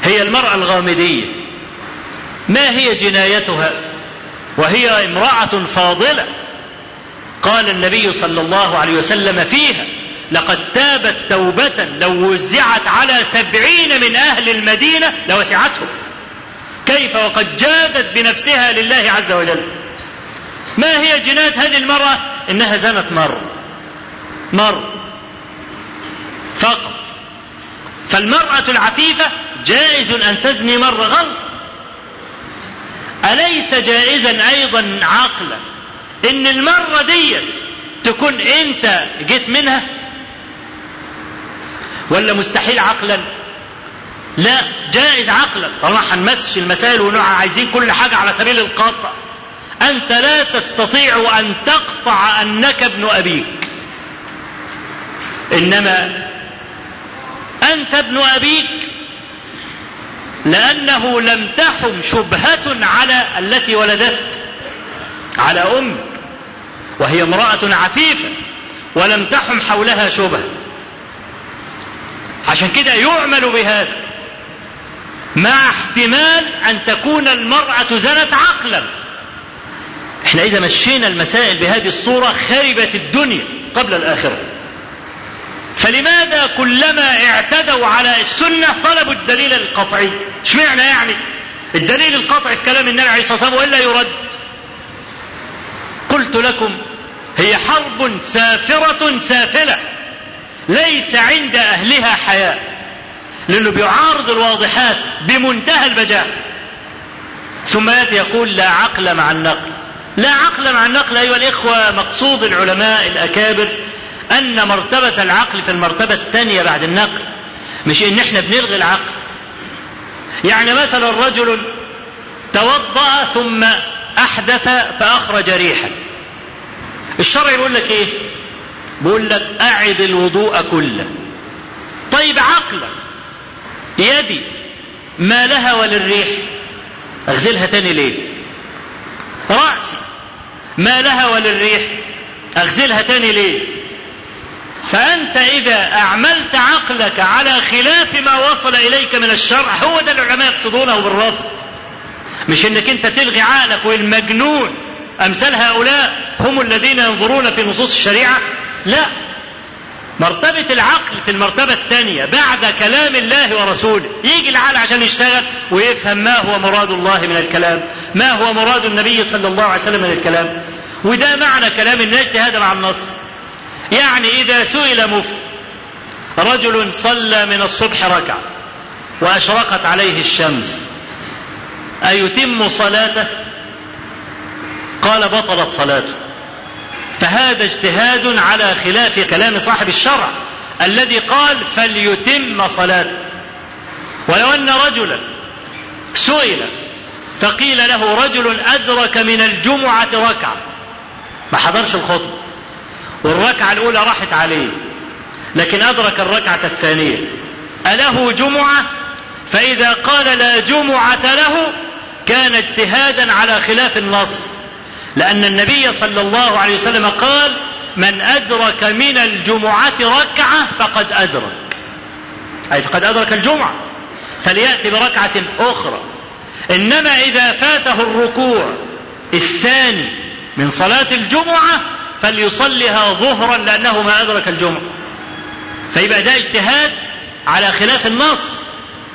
هي المرأة الغامدية. ما هي جنايتها؟ وهي امرأة فاضلة. قال النبي صلى الله عليه وسلم فيها لقد تابت توبة لو وزعت على سبعين من أهل المدينة لوسعتهم. كيف وقد جادت بنفسها لله عز وجل. ما هي جناية هذه المرأة؟ إنها زنت مر. مر. فقط. فالمرأة العفيفة جائز أن تزني مرة غلط أليس جائزا أيضا عقلا؟ إن المرة دي تكون أنت جيت منها؟ ولا مستحيل عقلا؟ لا جائز عقلا. طالما هنمسش المسائل ونوع عايزين كل حاجة على سبيل القطع أنت لا تستطيع أن تقطع أنك ابن أبيك. إنما أنت ابن أبيك لأنه لم تحم شبهة على التي ولدتك على أمك وهي امرأة عفيفة ولم تحم حولها شبهة عشان كده يعمل بهذا. مع احتمال أن تكون المرأة زنت عقلا. إحنا إذا مشينا المسائل بهذه الصورة خربت الدنيا قبل الآخرة. فلماذا كلما اعتدوا على السنة طلبوا الدليل القطعي؟ اشمعنى يعني؟ الدليل القطعي في كلام النبي عليه الصلاة والسلام وإلا يرد. قلت لكم هي حرب سافرة سافلة ليس عند أهلها حياة لأنه بيعارض الواضحات بمنتهى البجاحة ثم يأتي يقول لا عقل مع النقل. لا عقل مع النقل أيها الإخوة مقصود العلماء الأكابر أن مرتبة العقل في المرتبة الثانية بعد النقل مش إن إحنا بنلغي العقل. يعني مثلا رجل توضأ ثم أحدث فأخرج ريحا. الشرع يقول لك إيه؟ بيقول لك أعد الوضوء كله. طيب عقلا يدي ما لها وللريح. أغسلها تاني ليه؟ رأسي. ما لها وللريح. أغسلها تاني ليه؟ فأنت إذا أعملت عقلك على خلاف ما وصل إليك من الشرع هو ده العلماء يقصدونه بالرفض. مش إنك أنت تلغي عقلك والمجنون أمثال هؤلاء. هم الذين ينظرون في نصوص الشريعة؟ لا. مرتبة العقل في المرتبة الثانية بعد كلام الله ورسوله. يجي العقل عشان يشتغل ويفهم ما هو مراد الله من الكلام ما هو مراد النبي صلى الله عليه وسلم من الكلام. وده معنى كلام النجد هذا مع النص. يعني إذا سئل مفتي رجل صلى من الصبح ركعة وأشرقت عليه الشمس أيتم صلاته؟ قال بطلت صلاته. فهذا اجتهاد على خلاف كلام صاحب الشرع الذي قال فليتم صلاته. ولو أن رجلا سئل فقيل له رجل أدرك من الجمعة ركعة. ما حضرش الخطبة. والركعة الأولى راحت عليه لكن أدرك الركعة الثانية. أله جمعة؟ فإذا قال لا جمعة له كان اجتهادا على خلاف النص. لأن النبي صلى الله عليه وسلم قال من أدرك من الجمعة ركعة فقد أدرك. أي فقد أدرك الجمعة. فليأتي بركعة أخرى. إنما إذا فاته الركوع الثاني من صلاة الجمعة فليصلها ظهرا لأنه ما أدرك الجمعة. فيبقى ده اجتهاد على خلاف النص.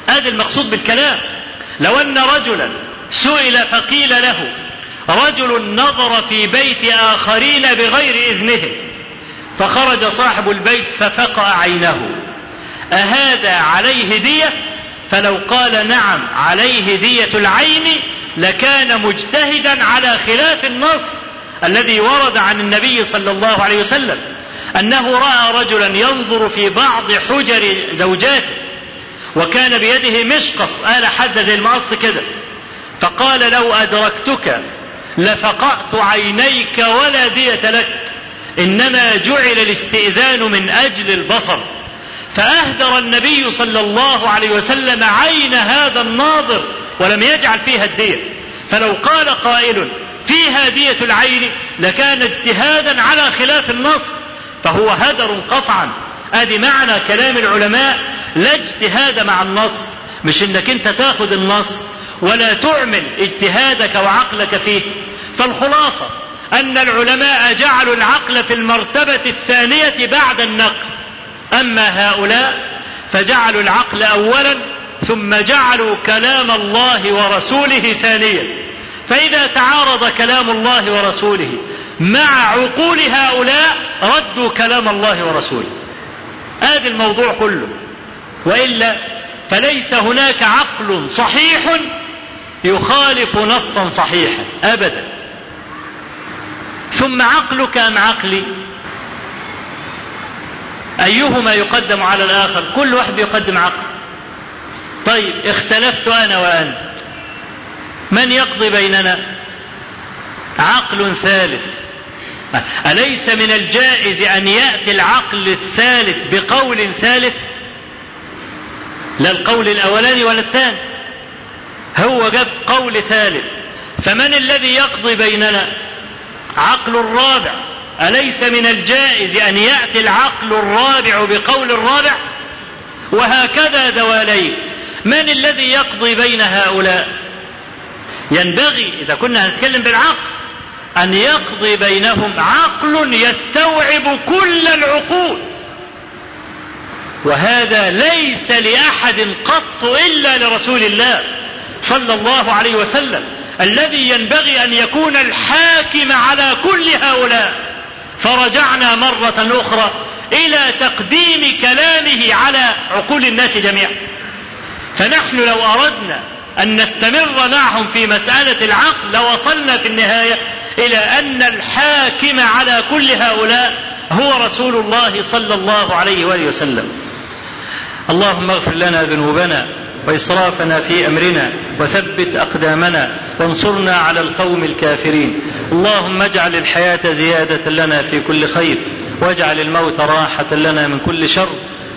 هذا المقصود بالكلام. لو أن رجلا سئل فقيل له رجل نظر في بيت آخرين بغير إذنهم فخرج صاحب البيت ففقأ عينه. أهذا عليه دية؟ فلو قال نعم عليه دية العين لكان مجتهدا على خلاف النص الذي ورد عن النبي صلى الله عليه وسلم أنه رأى رجلا ينظر في بعض حجر زوجاته وكان بيده مشقص آلة حد زي المقص كده فقال لو أدركتك؟ لفقأت عينيك ولا دية لك. إنما جعل الاستئذان من أجل البصر. فأهدر النبي صلى الله عليه وسلم عين هذا الناظر ولم يجعل فيها الدية. فلو قال قائل فيها دية العين لكان اجتهادا على خلاف النص. فهو هدر قطعا. أدي معنى كلام العلماء لا اجتهاد مع النص. مش إنك أنت تاخد النص ولا تعمل اجتهادك وعقلك فيه. فالخلاصة أن العلماء جعلوا العقل في المرتبة الثانية بعد النقل. أما هؤلاء فجعلوا العقل اولا ثم جعلوا كلام الله ورسوله ثانيا. فإذا تعارض كلام الله ورسوله مع عقول هؤلاء ردوا كلام الله ورسوله. هذا الموضوع كله. وإلا فليس هناك عقل صحيح يخالف نصا صحيحا ابدا. ثم عقلك أم عقلي؟ أيهما يقدم على الآخر؟ كل واحد يقدم عقل. طيب اختلفت أنا وأنت. من يقضي بيننا؟ عقل ثالث. أليس من الجائز أن يأتي العقل الثالث بقول ثالث؟ لا القول الأولاني ولا الثاني. هو جاب قول ثالث. فمن الذي يقضي بيننا؟ عقل الرابع. أليس من الجائز أن يأتي العقل الرابع بقول الرابع؟ وهكذا دواليك من الذي يقضي بين هؤلاء؟ ينبغي إذا كنا هنتكلم بالعقل أن يقضي بينهم عقل يستوعب كل العقول. وهذا ليس لأحد قط إلا لرسول الله. صلى الله عليه وسلم الذي ينبغي أن يكون الحاكم على كل هؤلاء. فرجعنا مرة أخرى إلى تقديم كلامه على عقول الناس جميعا. فنحن لو أردنا أن نستمر معهم في مسألة العقل لوصلنا في النهاية إلى أن الحاكم على كل هؤلاء هو رسول الله صلى الله عليه وآله وسلم. اللهم اغفر لنا ذنوبنا وإسرافنا في أمرنا وثبت أقدامنا وانصرنا على القوم الكافرين. اللهم اجعل الحياة زيادة لنا في كل خير واجعل الموت راحة لنا من كل شر.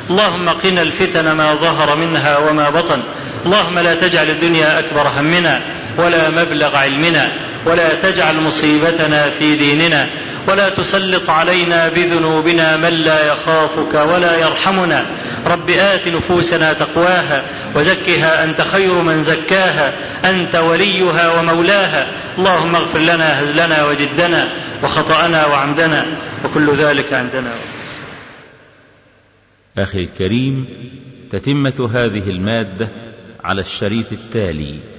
اللهم قنا الفتن ما ظهر منها وما بطن. اللهم لا تجعل الدنيا أكبر همنا ولا مبلغ علمنا ولا تجعل مصيبتنا في ديننا. ولا تسلط علينا بذنوبنا من لا يخافك ولا يرحمنا. رب آت نفوسنا تقواها وزكها أنت خير من زكاها. أنت وليها ومولاها. اللهم اغفر لنا هزلنا وجدنا وخطأنا وعمدنا. وكل ذلك عندنا. أخي الكريم تتمة هذه المادة على الشريط التالي.